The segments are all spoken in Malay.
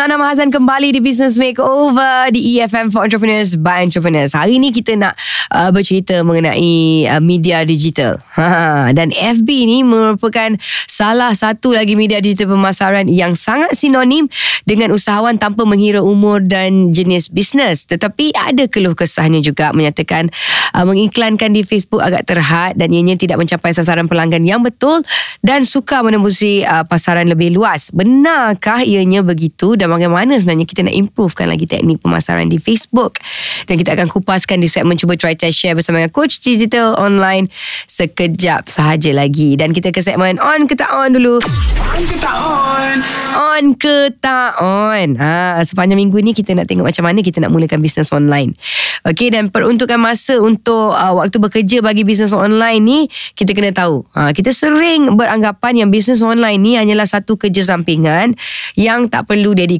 Nana Mahazan kembali di Business Makeover Di EFM for Entrepreneurs by Entrepreneurs. Hari ini kita nak uh, bercerita mengenai uh, media digital. Ha, Dan FB ni merupakan salah satu lagi media digital pemasaran Yang sangat sinonim dengan usahawan tanpa mengira umur dan jenis bisnes. Tetapi ada keluh kesahnya juga Menyatakan uh, mengiklankan di Facebook agak terhad Dan ianya tidak mencapai sasaran pelanggan yang betul Dan suka menembusi uh, pasaran lebih luas. Benarkah ianya begitu? Dan bagaimana? Sebenarnya kita nak improvekan lagi teknik pemasaran di Facebook. Dan kita akan kupaskan di segmen cuba try test share bersama dengan coach digital online sekejap sahaja lagi. Dan kita ke segmen on ke tak on dulu. On ke tak on? on ke tak on. Ha, sepanjang minggu ni kita nak tengok macam mana kita nak mulakan bisnes online. Okey dan peruntukan masa untuk uh, waktu bekerja bagi bisnes online ni kita kena tahu. Ha, kita sering beranggapan yang bisnes online ni hanyalah satu kerja sampingan yang tak perlu dedikasi,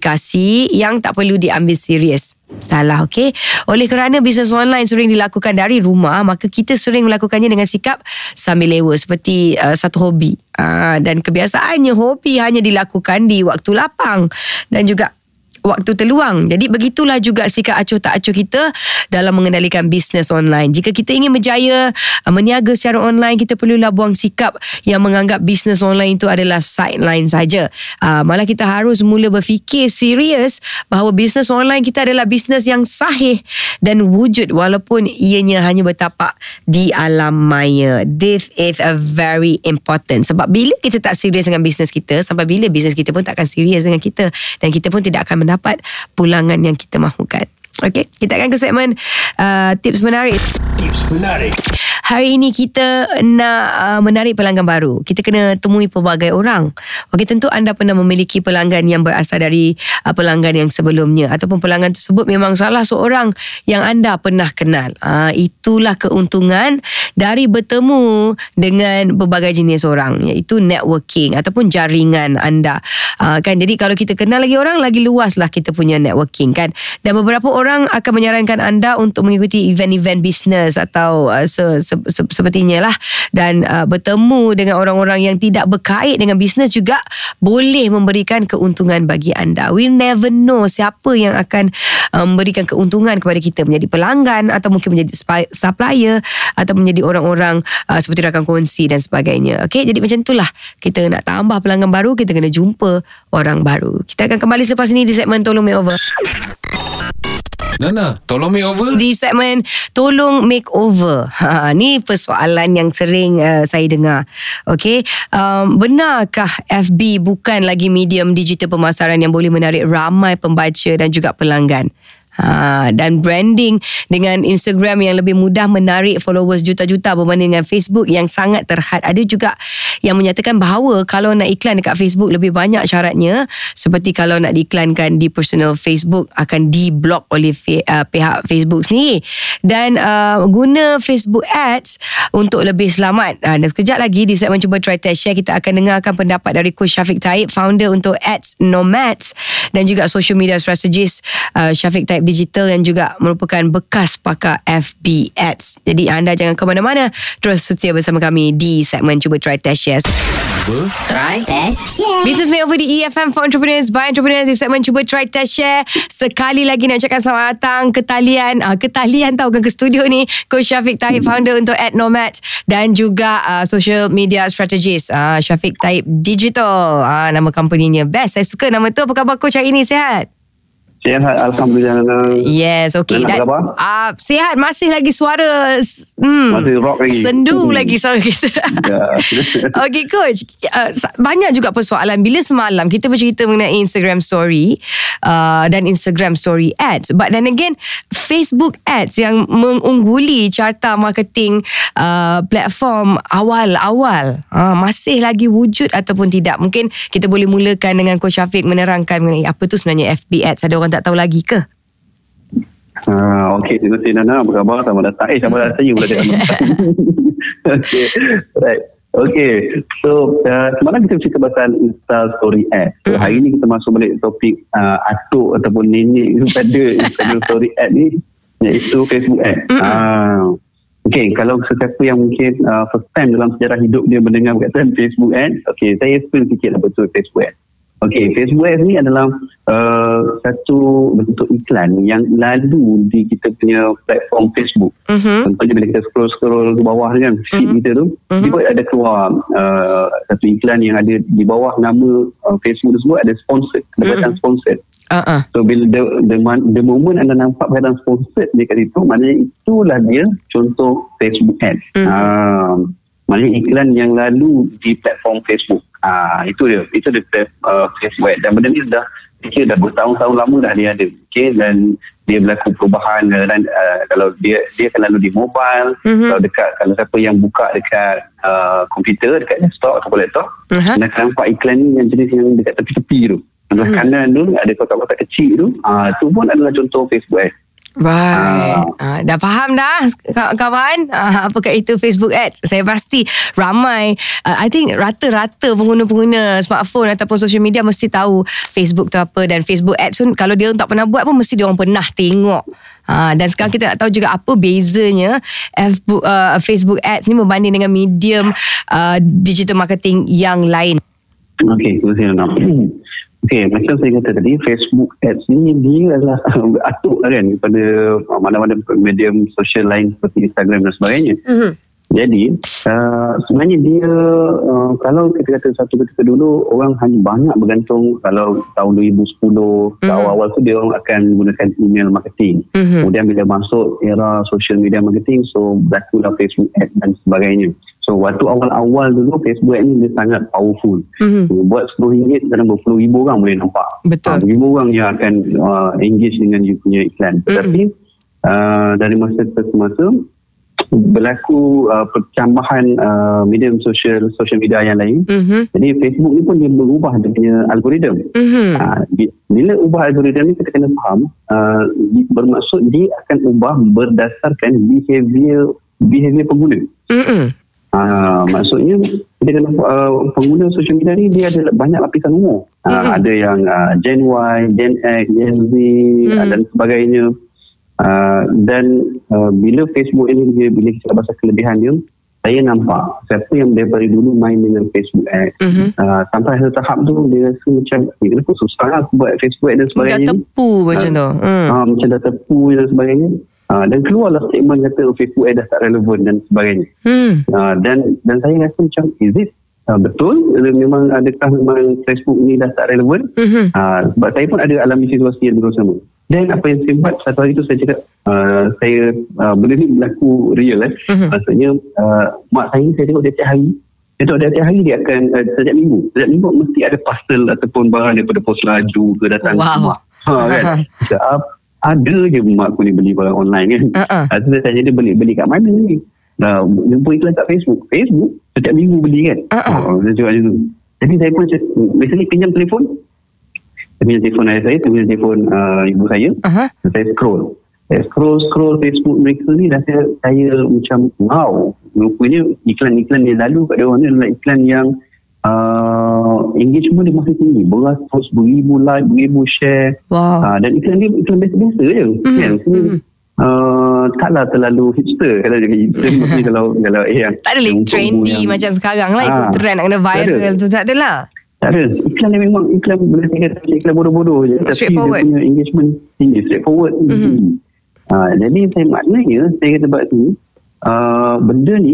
yang tak perlu diambil serius. Salah, okey? Oleh kerana bisnes online sering dilakukan dari rumah, maka kita sering melakukannya dengan sikap sambil lewa seperti uh, satu hobi. Uh, dan kebiasaannya hobi hanya dilakukan di waktu lapang dan juga waktu terluang. Jadi begitulah juga sikap acuh tak acuh kita dalam mengendalikan bisnes online. Jika kita ingin berjaya uh, meniaga secara online, kita perlulah buang sikap yang menganggap bisnes online itu adalah sideline saja. Uh, malah kita harus mula berfikir serius bahawa bisnes online kita adalah bisnes yang sahih dan wujud walaupun ianya hanya bertapak di alam maya. This is a very important sebab bila kita tak serius dengan bisnes kita, sampai bila bisnes kita pun tak akan serius dengan kita dan kita pun tidak akan mendapat pulangan yang kita mahukan. Okey, kita akan ke segmen uh, tips menarik. Tips menarik. Hari ini kita nak uh, menarik pelanggan baru. Kita kena temui pelbagai orang. Okey, tentu anda pernah memiliki pelanggan yang berasal dari uh, pelanggan yang sebelumnya ataupun pelanggan tersebut memang salah seorang yang anda pernah kenal. Uh, itulah keuntungan dari bertemu dengan berbagai jenis orang iaitu networking ataupun jaringan anda. Uh, kan jadi kalau kita kenal lagi orang lagi luaslah kita punya networking kan. Dan beberapa orang akan menyarankan anda untuk mengikuti event-event bisnes atau uh, se, se, se, sepertinya lah dan uh, bertemu dengan orang-orang yang tidak berkait dengan bisnes juga boleh memberikan keuntungan bagi anda. We never know siapa yang akan uh, memberikan keuntungan kepada kita menjadi pelanggan atau mungkin menjadi supplier atau menjadi orang-orang uh, seperti rakan kongsi dan sebagainya. Okey, jadi macam itulah kita nak tambah pelanggan baru, kita kena jumpa orang baru. Kita akan kembali selepas ini di segmen Tolong Makeover. Nana, tolong me over. di segmen tolong makeover. Ha ni persoalan yang sering uh, saya dengar. Okey, um, benarkah FB bukan lagi medium digital pemasaran yang boleh menarik ramai pembaca dan juga pelanggan? Ha, dan branding dengan Instagram yang lebih mudah menarik followers juta-juta berbanding dengan Facebook yang sangat terhad. Ada juga yang menyatakan bahawa kalau nak iklan dekat Facebook lebih banyak syaratnya seperti kalau nak diiklankan di personal Facebook akan di-block oleh fe- uh, pihak Facebook sendiri. Dan uh, guna Facebook Ads untuk lebih selamat. Uh, dan sekejap lagi di segmen cuba try test share kita akan dengarkan pendapat dari Coach Syafiq Taib founder untuk Ads Nomads dan juga social media strategist uh, Syafiq Taib Digital yang juga merupakan bekas pakar FB Ads. Jadi anda jangan ke mana-mana terus setia bersama kami di segmen cuba try test share. Try. Test share. Business Makeover di EFM for Entrepreneurs by Entrepreneurs di segmen cuba try test share. Sekali lagi nak ucapkan selamat datang ke talian. Uh, ke talian tau kan ke studio ni. Coach Syafiq Taib founder untuk Ad Nomad dan juga uh, social media strategist uh, Syafiq Taib Digital. Uh, nama company-nya best. Saya suka nama tu. Apa khabar coach hari ni? Sihat? Sihat Alhamdulillah Yes, okay. Dan, apa khabar? uh, sihat masih lagi suara hmm, Masih rock lagi. Sendu Hmm. lagi suara kita. Ya. Okay coach uh, Banyak juga persoalan Bila semalam Kita bercerita mengenai Instagram story uh, Dan Instagram story ads But then again Facebook ads Yang mengungguli Carta marketing uh, Platform Awal-awal uh, Masih lagi wujud Ataupun tidak Mungkin kita boleh mulakan Dengan Coach Syafiq Menerangkan mengenai Apa tu sebenarnya FB ads Ada orang tak tahu lagi ke? Ah, Okey, terima kasih Nana. Apa khabar? Selamat datang. Eh, selamat datang saya pula dia Okey, right. Okey, so uh, semalam kita bercerita pasal Insta Story Ad. So, hari ni kita masuk balik topik uh, atuk ataupun nenek pada Instagram Story Ad ni iaitu Facebook Ad. Ah, Okey, kalau sesiapa yang mungkin uh, first time dalam sejarah hidup dia mendengar berkaitan Facebook Ad, okey, saya explain sikit apa tu Facebook Ad. Okey, Facebook Ads ni adalah uh, satu bentuk iklan yang lalu di kita punya platform Facebook. Mhm. Contohnya bila kita scroll-scroll ke bawah kan, feed kita tu, tiba ada keluar uh, satu iklan yang ada di bawah nama uh, Facebook tersebut ada sponsored, ada Mhm. perkataan sponsored. Uh uh. So bila the, the, the moment anda nampak perkataan sponsored dekat situ, maknanya itulah dia contoh Facebook Ads. Mhm. Uh, maknanya iklan yang lalu di platform Facebook. Ah itu dia. Itu dia uh, Facebook Ads. Dan benda ni dah fikir dah bertahun-tahun lama dah dia ada. Okay? Dan dia berlaku perubahan dan uh, kalau dia dia akan lalu di mobile, Mhm. kalau dekat kalau siapa yang buka dekat uh, komputer, dekat desktop atau laptop, Aha. anda akan nampak iklan ni yang jenis yang dekat tepi-tepi tu. Sebelah Mhm. kanan tu ada kotak-kotak kecil tu. Ah tu pun adalah contoh Facebook Ads. Right. Ah, dah faham dah kaw- kawan ah, apakah itu Facebook Ads. Saya pasti ramai uh, I think rata-rata pengguna-pengguna smartphone ataupun social media mesti tahu Facebook tu apa dan Facebook Ads pun kalau dia tak pernah buat pun mesti dia orang pernah tengok. Ha, dan sekarang kita nak tahu juga apa bezanya Facebook, uh, Facebook Ads ni berbanding dengan medium uh, digital marketing yang lain. Nana. Okey, macam saya kata tadi, Facebook Ads ni dia adalah atuk kan kepada uh, mana-mana medium social lain seperti Instagram dan sebagainya. Mm-hmm. Jadi, uh, sebenarnya dia, uh, kalau kita kata satu ketika dulu, orang hanya banyak bergantung kalau tahun 2010, mm. Mhm. awal-awal tu dia orang akan gunakan email marketing. Mhm. Kemudian bila masuk era social media marketing, so berlakulah Facebook Ads dan sebagainya. So, waktu awal-awal dulu, Facebook Ads ni dia sangat powerful. Mhm. Buat RM10 kadang berpuluh ribu orang boleh nampak. Betul. Ah, ribu orang yang akan uh, engage dengan you punya iklan. Tetapi uh, dari masa ke masa berlaku uh, percambahan uh, medium social social media yang lain. Mhm. Jadi Facebook ni pun dia berubah dia punya algoritma. Mhm. Uh, di- bila ubah algoritma ni kita kena faham uh, bermaksud dia akan ubah berdasarkan behavior behavior pengguna. Mhm. Ah, maksudnya kita kena uh, pengguna social media ni dia ada banyak lapisan umur. Uh, Mm-mm. Ada yang uh, Gen Y, Gen X, Gen Z uh, dan sebagainya. Uh, dan uh, bila Facebook ini dia bila kita bahasa kelebihan dia, saya nampak siapa yang daripada dulu main dengan Facebook Ads. Mhm. Uh, sampai satu tahap tu dia rasa macam eh, kenapa susah lah aku buat Facebook Ads dan Dah sebagainya. tepu macam tu. Hmm. Ah, macam dah terpu dan sebagainya. Ah, dan keluarlah statement kata oh, Facebook Ads dah tak relevan dan sebagainya. Hmm. Uh, dan dan saya rasa macam is it uh, betul. Memang adakah memang Facebook ni dah tak relevan Mhm. uh, sebab saya pun ada alami situasi yang dulu sama. Dan apa yang saya buat satu hari tu saya cakap uh, saya uh, benda ni berlaku real eh. Mhm. maksudnya uh, mak saya saya tengok dia tiap hari. Dia tengok dia tiap hari dia akan uh, setiap minggu. Setiap minggu mesti ada parcel ataupun barang daripada pos laju ke datang ke Wow. rumah ha, kan? "Ah, ada je mak aku ni beli barang online kan? Uh-uh. uh saya tanya dia beli beli kat mana ni Nah, jumpa iklan kat Facebook. Facebook setiap minggu beli kan. Uh-uh. Oh, saya cakap macam tu. Jadi saya pun biasanya pinjam telefon. Saya pinjam telefon ayah saya, saya pinjam telefon uh, ibu saya. Dan Saya scroll. Saya scroll, scroll Facebook mereka ni dan saya, saya macam wow. Rupanya iklan-iklan yang lalu kat dia orang ni adalah iklan yang uh, engagement dia masih tinggi. Beratus, beribu like, beribu share. Wow. Uh, dan iklan dia iklan biasa-biasa je. Mhm, Kan? Maksudnya, mhm. Uh, taklah terlalu hipster kalau jadi hipster mesti kalau kalau eh yang Tak ada yang trendy yang- macam sekarang lah ikut Ah, trend nak kena viral tu tak adalah. tak ada. Iklan dia memang iklan boleh saya kata macam iklan bodoh-bodoh je. Tapi dia punya engagement tinggi straightforward Mhm. tinggi uh, jadi saya maknanya saya kata sebab tu uh, benda ni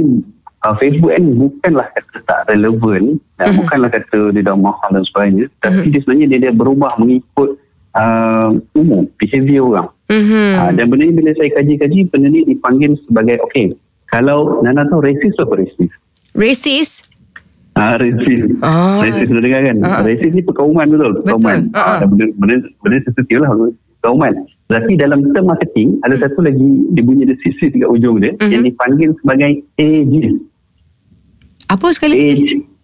uh, Facebook ni bukanlah kata tak relevan dan Mhm. bukanlah kata dia dah mahal dan sebagainya tapi dia sebenarnya dia, dia berubah mengikut uh, umur behavior orang Mhm. Ah, dan benda ni bila saya kaji-kaji benda ni dipanggil sebagai okey kalau Nana tahu racist tu apa racist Racist. Ah, racist. Oh. Racist sudah dengar kan? Ah. Racist ni perkauman betul. Perkauman. Ah, ah. Ah, dan benda, benda, benda sensitif lah. Perkauman. Tapi dalam term marketing, ada satu lagi dia bunyi ada sisi dekat ujung dia Mhm. yang dipanggil sebagai ageist. Apa sekali? Age.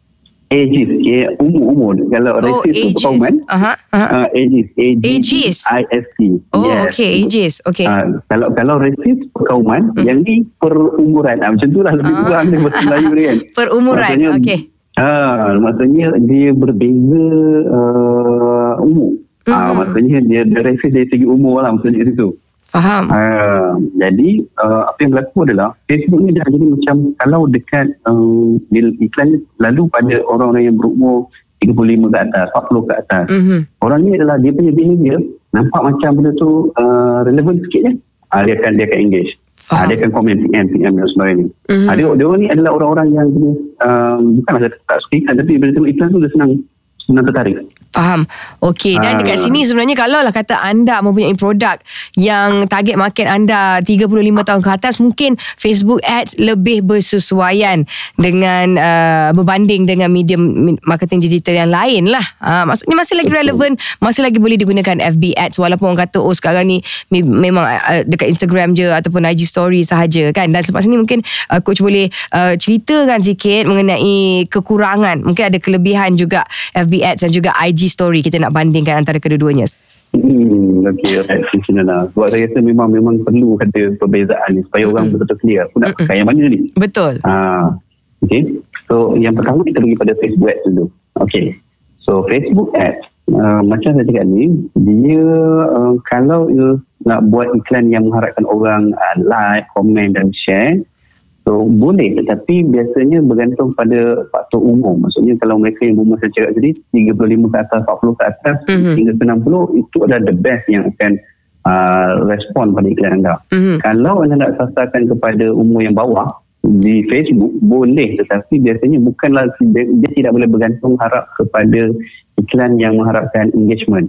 Ageist. Ya, umur-umur. Kalau Oh, racist tu ages. perkauman, Aha. aha. uh, ageist. Ageist. I-S-T. Oh, Yes. okay. Ages. Okay. Ah, kalau kalau racist perkauman yang ni perumuran ah, macam tu lah lebih Ah. kurang dia bahasa Melayu kan Perumuran. Maksudnya- Okay. Ah, maksudnya dia berbeza uh, umur. Ah, Mhm. maksudnya dia, dia racist dari segi umur lah maksudnya situ. Faham. Ah, jadi uh, apa yang berlaku adalah Facebook ni dah jadi macam kalau dekat um, iklan ni lalu pada orang-orang yang berumur 35 ke atas 40 ke atas Mhm. orang ni adalah dia punya behavior nampak macam benda tu uh, relevan sikit je uh, dia akan dia akan engage uh, dia akan komen PM PM dan sebagainya Mhm. uh, dia, dia orang ni adalah orang-orang yang um, bukanlah saya tak suka iklan tapi bila tengok iklan tu dia senang senang tertarik Faham. Okey, dan Ah. dekat sini sebenarnya kalau lah kata anda mempunyai produk yang target market anda 35 tahun ke atas, mungkin Facebook Ads lebih bersesuaian dengan uh, berbanding dengan medium mi- marketing digital yang lain lah. Uh, maksudnya masih lagi relevan, masih lagi boleh digunakan FB Ads walaupun orang kata oh sekarang ni me- memang uh, dekat Instagram je ataupun IG story sahaja kan. Dan selepas ni mungkin uh, coach boleh uh, ceritakan sikit mengenai kekurangan, mungkin ada kelebihan juga FB Ads dan juga IG story kita nak bandingkan antara kedua-duanya. Hmm, okay, right. Lah. Sebab saya rasa memang memang perlu ada perbezaan ni supaya orang betul-betul clear. Aku nak pakai yang mana ni? Betul. Ah, okay. So yang pertama kita pergi pada Facebook Ads dulu. Okay. So Facebook Ads uh, macam saya cakap ni dia uh, kalau you nak buat iklan yang mengharapkan orang uh, like, komen dan share So boleh tetapi biasanya bergantung pada faktor umur. Maksudnya kalau mereka yang berumur saya cakap tadi 35 ke atas, 40 ke atas Mhm. hingga ke 60 itu adalah the best yang akan uh, respon pada iklan anda. Mhm. Kalau anda nak sasarkan kepada umur yang bawah di Facebook boleh tetapi biasanya bukanlah dia, dia tidak boleh bergantung harap kepada iklan yang mengharapkan engagement.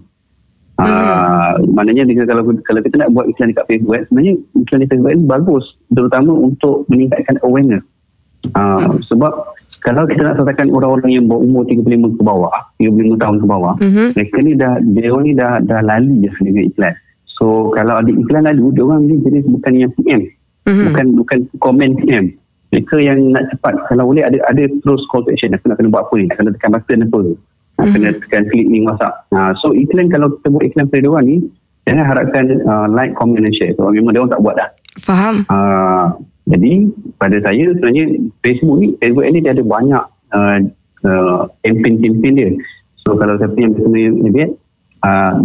Ah, maknanya dengan kalau kalau kita nak buat iklan dekat Facebook sebenarnya iklan di Facebook ini bagus terutama untuk meningkatkan awareness. Ah, sebab kalau kita nak sasarkan orang-orang yang berumur 35 ke bawah, 35 tahun ke bawah, Mhm. mereka ni dah dia ni dah dah lali je dengan iklan. So kalau ada iklan lalu dia orang ni jenis bukan yang PM. Mhm. Bukan bukan komen PM. Mereka yang nak cepat kalau boleh ada ada terus call to action aku nak kena buat apa ni nak kena tekan button apa nak kena tekan klik link WhatsApp ha, so iklan kalau kita buat iklan pada orang ni jangan harapkan uh, like comment dan share. Sebab memang dia orang tak buat dah. Faham. uh, jadi pada saya sebenarnya Facebook ni Facebook ni dia ada banyak uh, uh, campaign-campaign dia. So kalau siapa yang bersama lebih uh,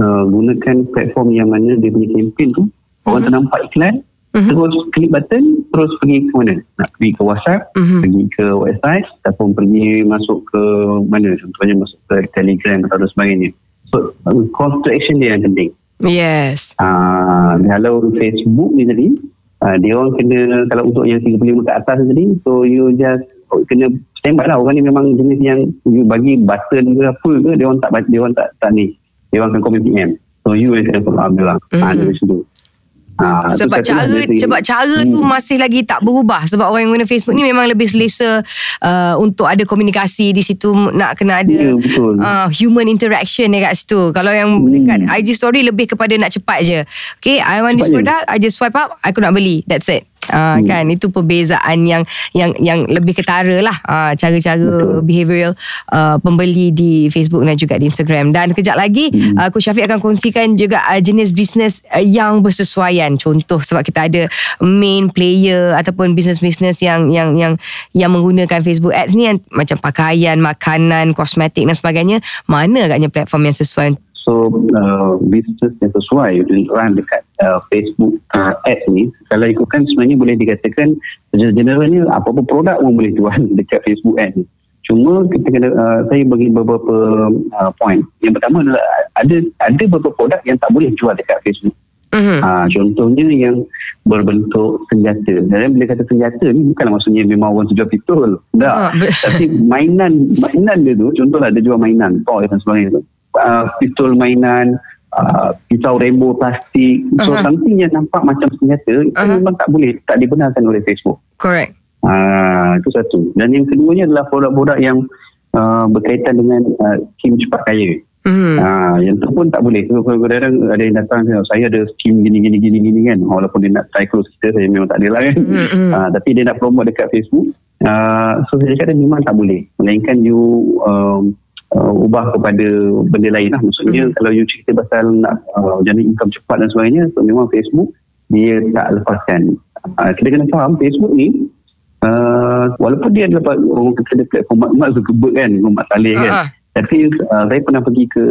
uh, gunakan platform yang mana dia punya campaign tu orang ternampak iklan Mhm. terus klik button terus pergi ke mana nak pergi ke WhatsApp Mhm. pergi ke website ataupun pergi masuk ke mana contohnya masuk ke Telegram atau sebagainya so uh, call to action dia yang penting Yes. Ah, kalau Facebook ni tadi, ah, dia orang kena kalau untuk yang 35 ke atas tadi, so you just kena standby lah. Orang ni memang jenis yang you bagi button ke apa ke, dia orang tak dia orang tak tak ni. Dia orang akan komen PM. So you yang kena follow up dia lah. Ah, Mhm. dari situ. Ah, tu sebab cara tu- sebab cara tu Hmm. masih lagi tak berubah sebab orang yang guna Facebook ni memang lebih selesa uh, untuk ada komunikasi di situ nak kena ada Ya, betul. uh, human interaction dekat situ. Kalau yang Hmm. dekat IG story lebih kepada nak cepat je. Okay, I want this Cepat je. product, I just swipe up, aku nak beli. That's it. Uh, Hmm. kan itu perbezaan yang yang yang lebih ketara lah uh, cara-cara Betul. behavioral uh, pembeli di Facebook dan juga di Instagram dan kejap lagi Hmm. uh, Coach Syafiq akan kongsikan juga uh, jenis bisnes uh, yang bersesuaian contoh sebab kita ada main player ataupun bisnes-bisnes yang yang yang yang menggunakan Facebook Ads ni yang macam pakaian, makanan, kosmetik dan sebagainya mana agaknya platform yang sesuai So uh, business yang sesuai run dekat uh, Facebook uh, ads ni kalau ikutkan sebenarnya boleh dikatakan secara generalnya apa-apa produk pun boleh jual dekat Facebook ads ni. Cuma kita kena uh, saya bagi beberapa uh, point. Yang pertama adalah ada ada beberapa produk yang tak boleh jual dekat Facebook. Mhm. Ha, contohnya yang berbentuk senjata. Dan bila kata senjata ni bukanlah maksudnya memang orang jual pistol. Tak. Be- Tapi mainan mainan dia tu contohlah dia jual mainan toy dan sebagainya tu. Uh, pistol mainan uh, pisau rainbow plastik so Aha. something yang nampak macam senjata itu Aha. memang tak boleh tak dibenarkan oleh Facebook correct Ah, itu satu. Dan yang keduanya adalah produk-produk yang uh, berkaitan dengan uh, skim cepat kaya. Mhm. Ah, yang tu pun tak boleh. So, kadang-kadang ada yang datang, saya ada skim gini-gini gini-gini kan. Walaupun dia nak try close kita, saya memang tak ada lah kan. Mhm. Ah, tapi dia nak promote dekat Facebook. Ah, so, saya cakap dia memang tak boleh. Melainkan you um, uh, ubah kepada benda lain lah. Maksudnya Mhm. kalau you cerita pasal nak uh, jana income cepat dan sebagainya, so memang Facebook dia tak lepaskan. Uh, kita kena faham Facebook ni uh, walaupun dia dapat orang kata dia platform Mak Mak Zuckerberg kan Mak Saleh kan Ah. Tapi uh, saya pernah pergi ke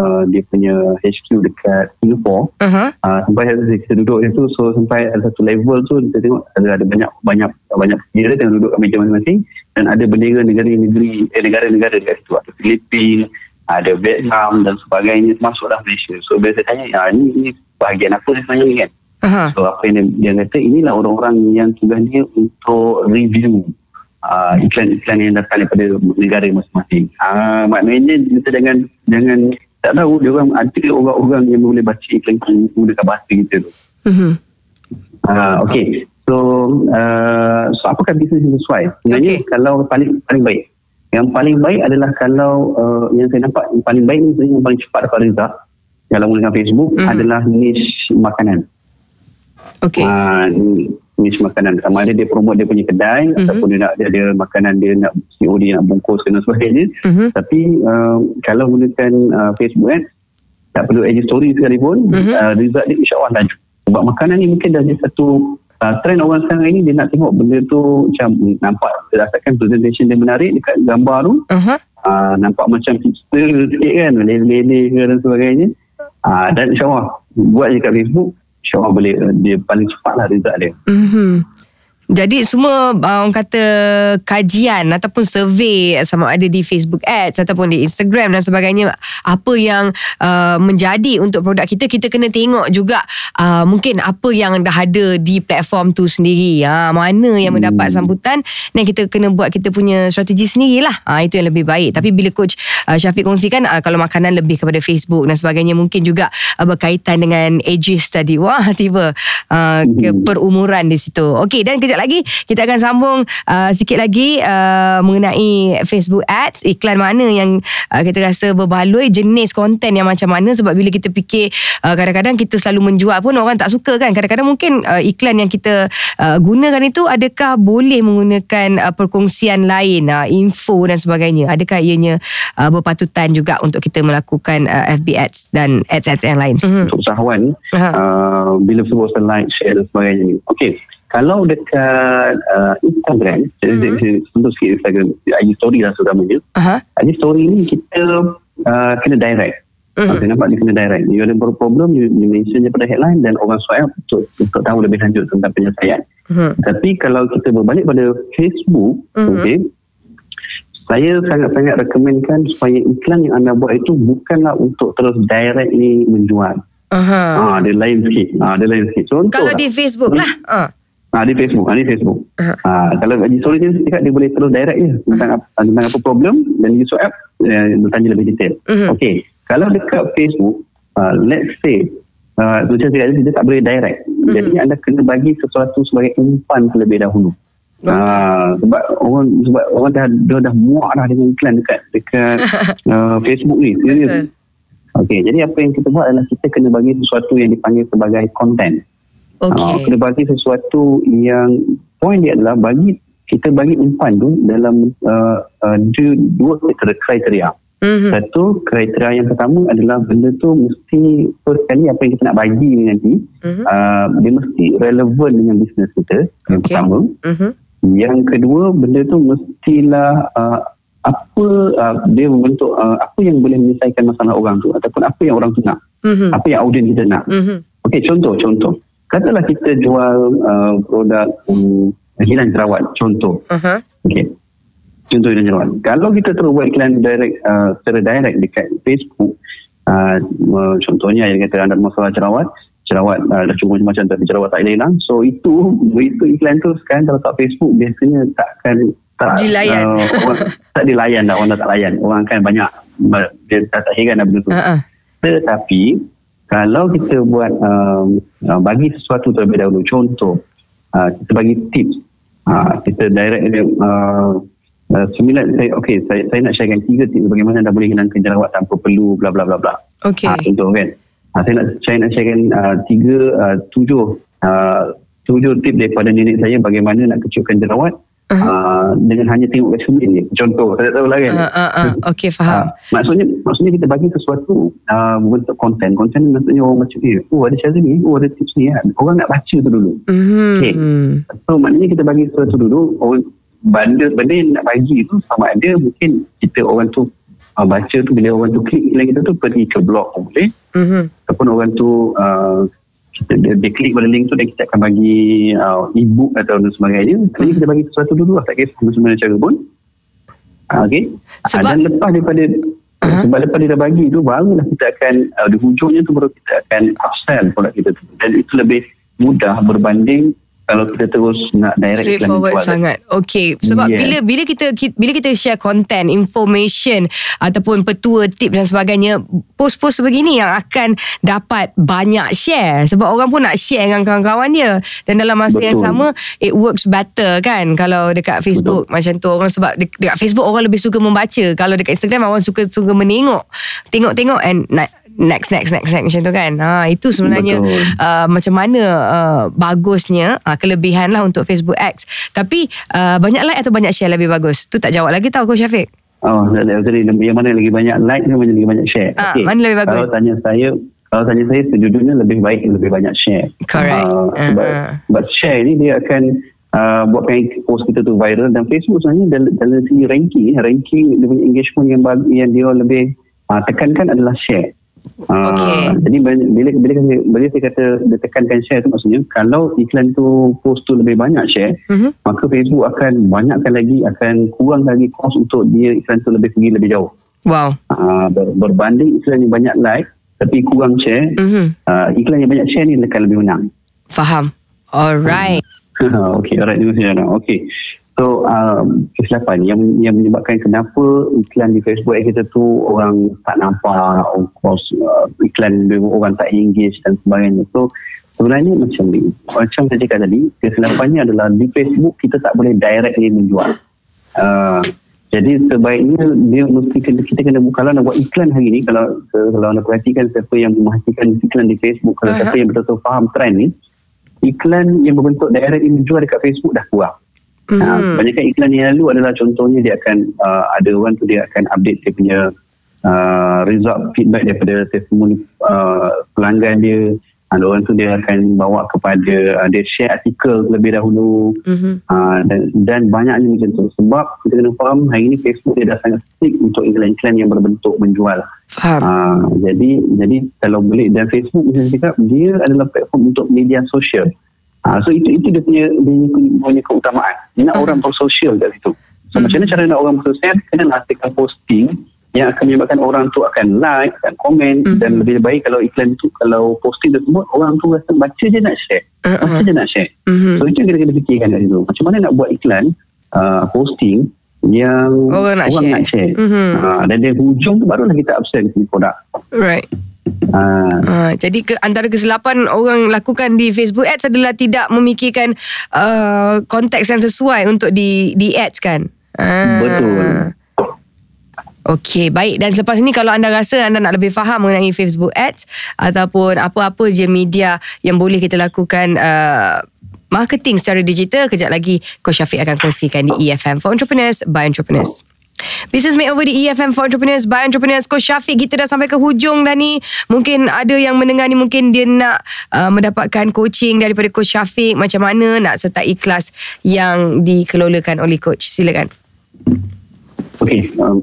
uh, dia punya HQ dekat Singapore. Uh-huh. uh, sampai ada- kita duduk di situ. So sampai ada satu level tu kita tengok ada, ada banyak banyak banyak dia tengah duduk kat meja masing-masing. Dan ada bendera negara-negeri eh, negara-negara dekat situ. Ada Filipina ada Vietnam dan sebagainya. Termasuklah Malaysia. So bila saya tanya ah, ni, ni bahagian apa sebenarnya? ni kan? Aha. so apa yang dia, dia kata inilah orang-orang yang tugas dia untuk review uh, iklan-iklan yang datang daripada negara masing-masing uh, maknanya kita jangan jangan tak tahu dia orang ada orang-orang yang boleh baca iklan menggunakan bahasa kita tu Mhm. Uh, okay. So, uh, so apakah bisnes yang sesuai? Sebenarnya Okey. kalau paling paling baik. Yang paling baik adalah kalau uh, yang saya nampak yang paling baik ni yang paling cepat dapat result kalau menggunakan Facebook Mhm. adalah niche makanan. Okey. Uh, niche makanan. Sama ada dia promote dia punya kedai Mhm. ataupun dia nak dia ada makanan dia nak COD nak bungkus dan sebagainya. Mhm. Tapi uh, kalau menggunakan uh, Facebook kan tak perlu edit story sekalipun Mhm. uh, result dia insyaAllah laju sebab makanan ni mungkin dah jadi satu uh, trend orang sekarang ini dia nak tengok benda tu macam hmm, nampak berdasarkan presentation dia menarik dekat gambar tu Aha. uh, nampak macam hipster sikit kan lele-lele dan sebagainya uh, dan insyaAllah buat je kat Facebook insyaAllah boleh uh, dia paling cepat lah result dia Mhm. Jadi semua uh, orang kata kajian ataupun survey sama ada di Facebook Ads ataupun di Instagram dan sebagainya apa yang uh, menjadi untuk produk kita kita kena tengok juga uh, mungkin apa yang dah ada di platform tu sendiri. Ha, mana yang mendapat sambutan dan kita kena buat kita punya strategi sendirilah. Ha, itu yang lebih baik. Tapi bila coach uh, Syafiq kongsikan uh, kalau makanan lebih kepada Facebook dan sebagainya mungkin juga uh, berkaitan dengan ages tadi. Wah tiba uh, ke perumuran di situ. Okey dan kejap lagi. Kita akan sambung uh, sikit lagi uh, mengenai Facebook Ads. Iklan mana yang uh, kita rasa berbaloi jenis konten yang macam mana. Sebab bila kita fikir uh, kadang-kadang kita selalu menjual pun orang tak suka kan. Kadang-kadang mungkin uh, iklan yang kita uh, gunakan itu adakah boleh menggunakan uh, perkongsian lain uh, info dan sebagainya? Adakah ianya uh, berpatutan juga untuk kita melakukan uh, FB Ads dan ads-ads yang lain? Untuk usahawan Aha. uh, bila sebut like, share dan sebagainya. Okey, kalau dekat uh, Instagram, jadi Mhm. saya sentuh sikit Instagram, IG story lah terutamanya. Aha. IG story ni kita uh, kena direct. Mhm. Uh, saya nampak dia kena direct. You ada problem, you, you mention je pada headline dan orang swipe untuk, untuk tahu lebih lanjut tentang penyelesaian. Mhm. Tapi kalau kita berbalik pada Facebook, Mhm. okey, saya sangat-sangat rekomenkan supaya iklan yang anda buat itu bukanlah untuk terus direct ni menjual. Aha. Ah, dia lain sikit. Ah, dia lain sikit. Contoh Kalau lah. di Facebook lah. Ah. Ah, di Facebook. Ah, di Facebook. Aha. Ah, kalau di story dia cakap dia boleh terus direct je tentang apa, tentang apa problem dan di app eh, tanya lebih detail. Mhm. Okey. Kalau dekat Facebook, uh, let's say uh, macam saya kata, dia tak boleh direct. Mhm. Jadi anda kena bagi sesuatu sebagai umpan terlebih dahulu. Okey. Ah, sebab orang sebab orang dah dia dah muak dah dengan iklan dekat dekat uh, Facebook ni. Betul. Serius. Okey, jadi apa yang kita buat adalah kita kena bagi sesuatu yang dipanggil sebagai content. Ah, Okey. kena bagi sesuatu yang point dia adalah bagi kita bagi umpan tu dalam uh, uh, dua, dua kriteria-. Mhm. Satu kriteria yang pertama adalah benda tu mesti first kali apa yang kita nak bagi ni nanti Mhm. uh, dia mesti relevan dengan bisnes kita yang pertama. Mhm. Yang kedua benda tu mestilah uh, apa uh, dia membentuk uh, apa yang boleh menyelesaikan masalah orang tu ataupun apa yang orang tu nak. Mhm. Apa yang audien kita nak. Mhm. Okey, contoh, contoh. Katalah kita jual uh, produk um, hilang jerawat, contoh. Aha. Okey. Contoh hilang jerawat. Kalau kita terus buat iklan direct, uh, secara direct dekat Facebook, uh, uh, contohnya yang kata anda masalah jerawat, jerawat uh, dah cuba macam-macam tapi jerawat tak hilang. So itu, itu iklan tu sekarang kalau kat Facebook biasanya takkan tak Dilayan. Uh, orang, tak dilayan dah, orang dah tak layan. Orang akan banyak, dia tak, tak heran dah benda tu. Ha. Tetapi kalau kita buat um, uh, bagi sesuatu terlebih dahulu, contoh uh, kita bagi tips, uh, kita direct uh, uh, sembilan, saya, okay, saya, saya nak sharekan tiga tips bagaimana anda boleh hilangkan jerawat tanpa perlu bla bla bla bla. Okey. Ah, contoh kan. Ah, saya nak saya nak sharekan uh, tiga uh, tujuh uh, tujuh tip daripada nenek saya bagaimana nak kecilkan jerawat Uh-huh. uh, dengan hanya tengok cermin je. Contoh, saya tak tahu lah kan. Ah, ah, ah. Okey, faham. Ah, maksudnya maksudnya kita bagi sesuatu uh, bentuk konten. Konten ni maksudnya orang macam eh, oh ada cara ni, oh ada tips ni kan. Orang nak baca tu dulu. Mhm. Okey. So maknanya kita bagi sesuatu dulu, orang benda benda yang nak bagi tu sama ada mungkin kita orang tu uh, baca tu bila orang tu klik kita tu pergi ke blog pun boleh Mhm. ataupun orang tu uh, kita, dia, dia klik pada link tu dan kita akan bagi uh, e-book atau dan sebagainya. Kali kita bagi sesuatu dulu lah. Tak kisah macam mana cara pun. Uh, okay. Sebab- Uh, dan lepas daripada uh-huh. sebab lepas dia dah bagi tu barulah kita akan uh, di hujungnya tu baru kita akan upsell produk kita tu. Dan itu lebih mudah berbanding kalau kita terus nak direct Straightforward sangat. Okay. Sebab Yes. bila bila kita ki- bila kita share content, information ataupun petua, tip dan sebagainya, post-post begini yang akan dapat banyak share. Sebab orang pun nak share dengan kawan-kawan dia. Dan dalam masa Betul. yang sama, it works better kan kalau dekat Facebook Betul. macam tu. Orang sebab de- dekat Facebook orang lebih suka membaca. Kalau dekat Instagram orang suka suka menengok. Tengok-tengok and na- next next next next macam tu kan. Ha itu sebenarnya Betul. uh, macam mana uh, bagusnya uh, kelebihan lah untuk Facebook X. Tapi uh, banyak like atau banyak share lebih bagus? Tu tak jawab lagi tau Coach Syafiq. Oh, yang mana lagi banyak like ke mana lagi banyak share? Ah, mana lebih bagus? Kalau tanya saya, kalau tanya saya sejujurnya lebih baik lebih banyak share. Correct. Uh, sebab, Ah. sebab share ni dia akan uh, buatkan post kita tu viral dan Facebook sebenarnya dalam, dalam segi ranking, ranking dia punya engagement yang yang dia lebih uh, tekankan adalah share. Uh, Okey. Jadi bila bila bila, saya- kata dia tekankan share tu maksudnya kalau iklan tu post tu lebih banyak share Mhm. maka Facebook akan banyakkan lagi akan kurang lagi kos untuk dia iklan tu lebih pergi lebih jauh Wow. uh, ber, berbanding iklan yang banyak like tapi kurang share Mhm. uh, iklan yang banyak share ni akan lebih menang Faham. Alright. okay alright terima kasih Jana okay so um, kesilapan yang yang menyebabkan kenapa iklan di Facebook kita tu orang tak nampak of course uh, iklan orang tak engage dan sebagainya so sebenarnya macam ni macam saya cakap tadi kesilapannya adalah di Facebook kita tak boleh directly menjual uh, jadi sebaiknya dia mesti kena, kita kena buka kalau nak buat iklan hari ni kalau kalau anda perhatikan siapa yang memastikan iklan di Facebook kalau Aha. siapa yang betul-betul faham trend ni iklan yang berbentuk direct ini dijual dekat Facebook dah kurang. Mhm. Ha, kebanyakan iklan yang lalu adalah contohnya dia akan uh, ada orang tu dia akan update dia punya uh, result feedback daripada testimoni uh, pelanggan dia. Ada orang tu dia akan bawa kepada uh, dia share artikel terlebih dahulu Mhm. uh, dan, dan banyaknya macam tu. Sebab kita kena faham hari ini Facebook dia dah sangat stick untuk iklan-iklan yang berbentuk menjual. Faham. Ah, jadi jadi kalau boleh dan Facebook macam saya cakap dia adalah platform untuk media sosial. Ah, so itu itu dia punya dia punya keutamaan. Dia nak orang bersosial kat situ. So macam mana cara nak orang bersosial? Kena naktikan posting yang akan menyebabkan orang tu akan like, akan komen Mhm. dan lebih baik kalau iklan tu kalau posting tersebut orang tu rasa baca je nak share. Uh-uh. Baca je nak share. Mhm. So itu yang kita kena fikirkan kat situ. Macam mana nak buat iklan uh, posting yang Orang nak share. nak share. Mhm. Ah, dan dari hujung tu barulah kita upsell produk. Right. Ah, Ha, jadi ke, antara kesilapan orang lakukan di Facebook Ads adalah tidak memikirkan uh, konteks yang sesuai untuk di di ads kan. Ah. Betul. Okey, baik. Dan selepas ini kalau anda rasa anda nak lebih faham mengenai Facebook Ads ataupun apa-apa je media yang boleh kita lakukan uh, marketing secara digital, kejap lagi Coach Syafiq akan kongsikan di EFM for Entrepreneurs by Entrepreneurs. Business Makeover di EFM for Entrepreneurs by Entrepreneurs Coach Syafiq kita dah sampai ke hujung dah ni mungkin ada yang mendengar ni mungkin dia nak uh, mendapatkan coaching daripada Coach Syafiq macam mana nak sertai kelas yang dikelolakan oleh Coach silakan okay. Um,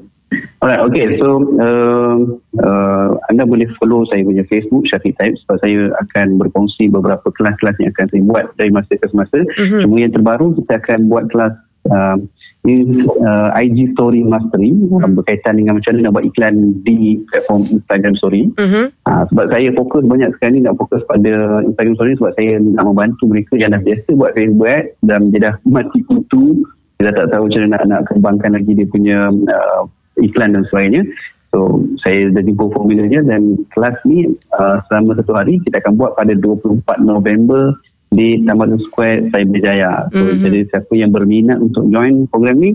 alright, okay. So, um, uh, anda boleh follow saya punya Facebook, Syafiq Taib, sebab saya akan berkongsi beberapa kelas-kelas yang akan saya buat dari masa ke semasa. Mhm. Cuma yang terbaru, kita akan buat kelas um, ini, uh, IG Story Mastery uh, berkaitan dengan macam mana nak buat iklan di platform Instagram Story. Mhm. Ha, sebab saya fokus banyak sekali nak fokus pada Instagram story sebab saya nak membantu mereka yang dah biasa buat Facebook Ads dan dia dah mati kutu dia dah tak tahu macam mana nak, nak kembangkan lagi dia punya uh, iklan dan sebagainya so saya dah jumpa formulanya dan kelas ni uh, selama satu hari kita akan buat pada 24 November di Taman Square Cyberjaya so Mhm. jadi siapa yang berminat untuk join program ni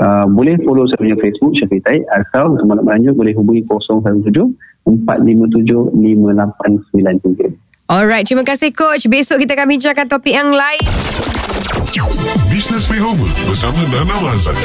Uh, boleh follow saya punya Facebook Syafiq Taib atau untuk maklumat lanjut boleh hubungi 017 457 5893. Alright, terima kasih Coach. Besok kita akan bincangkan topik yang lain. Business Makeover bersama Nana Mazan.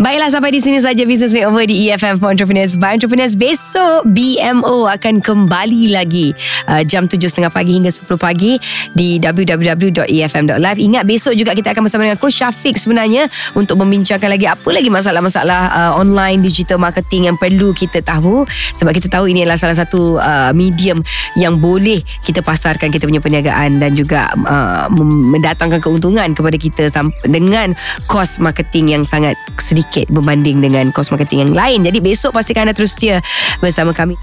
Baiklah sampai di sini saja Business Makeover di EFM for Entrepreneurs by Entrepreneurs. Besok BMO akan kembali lagi uh, jam 7.30 pagi hingga 10 pagi di www.efm.live. Ingat besok juga kita akan bersama dengan Coach Syafiq sebenarnya untuk membincangkan lagi apa lagi masalah-masalah uh, online digital marketing yang perlu kita tahu sebab kita tahu ini adalah salah satu uh, medium yang boleh kita pasarkan kita punya perniagaan dan juga uh, mendatangkan keuntungan kepada kita dengan kos marketing yang sangat sedikit berbanding dengan kos marketing yang lain. Jadi besok pastikan anda terus setia bersama kami.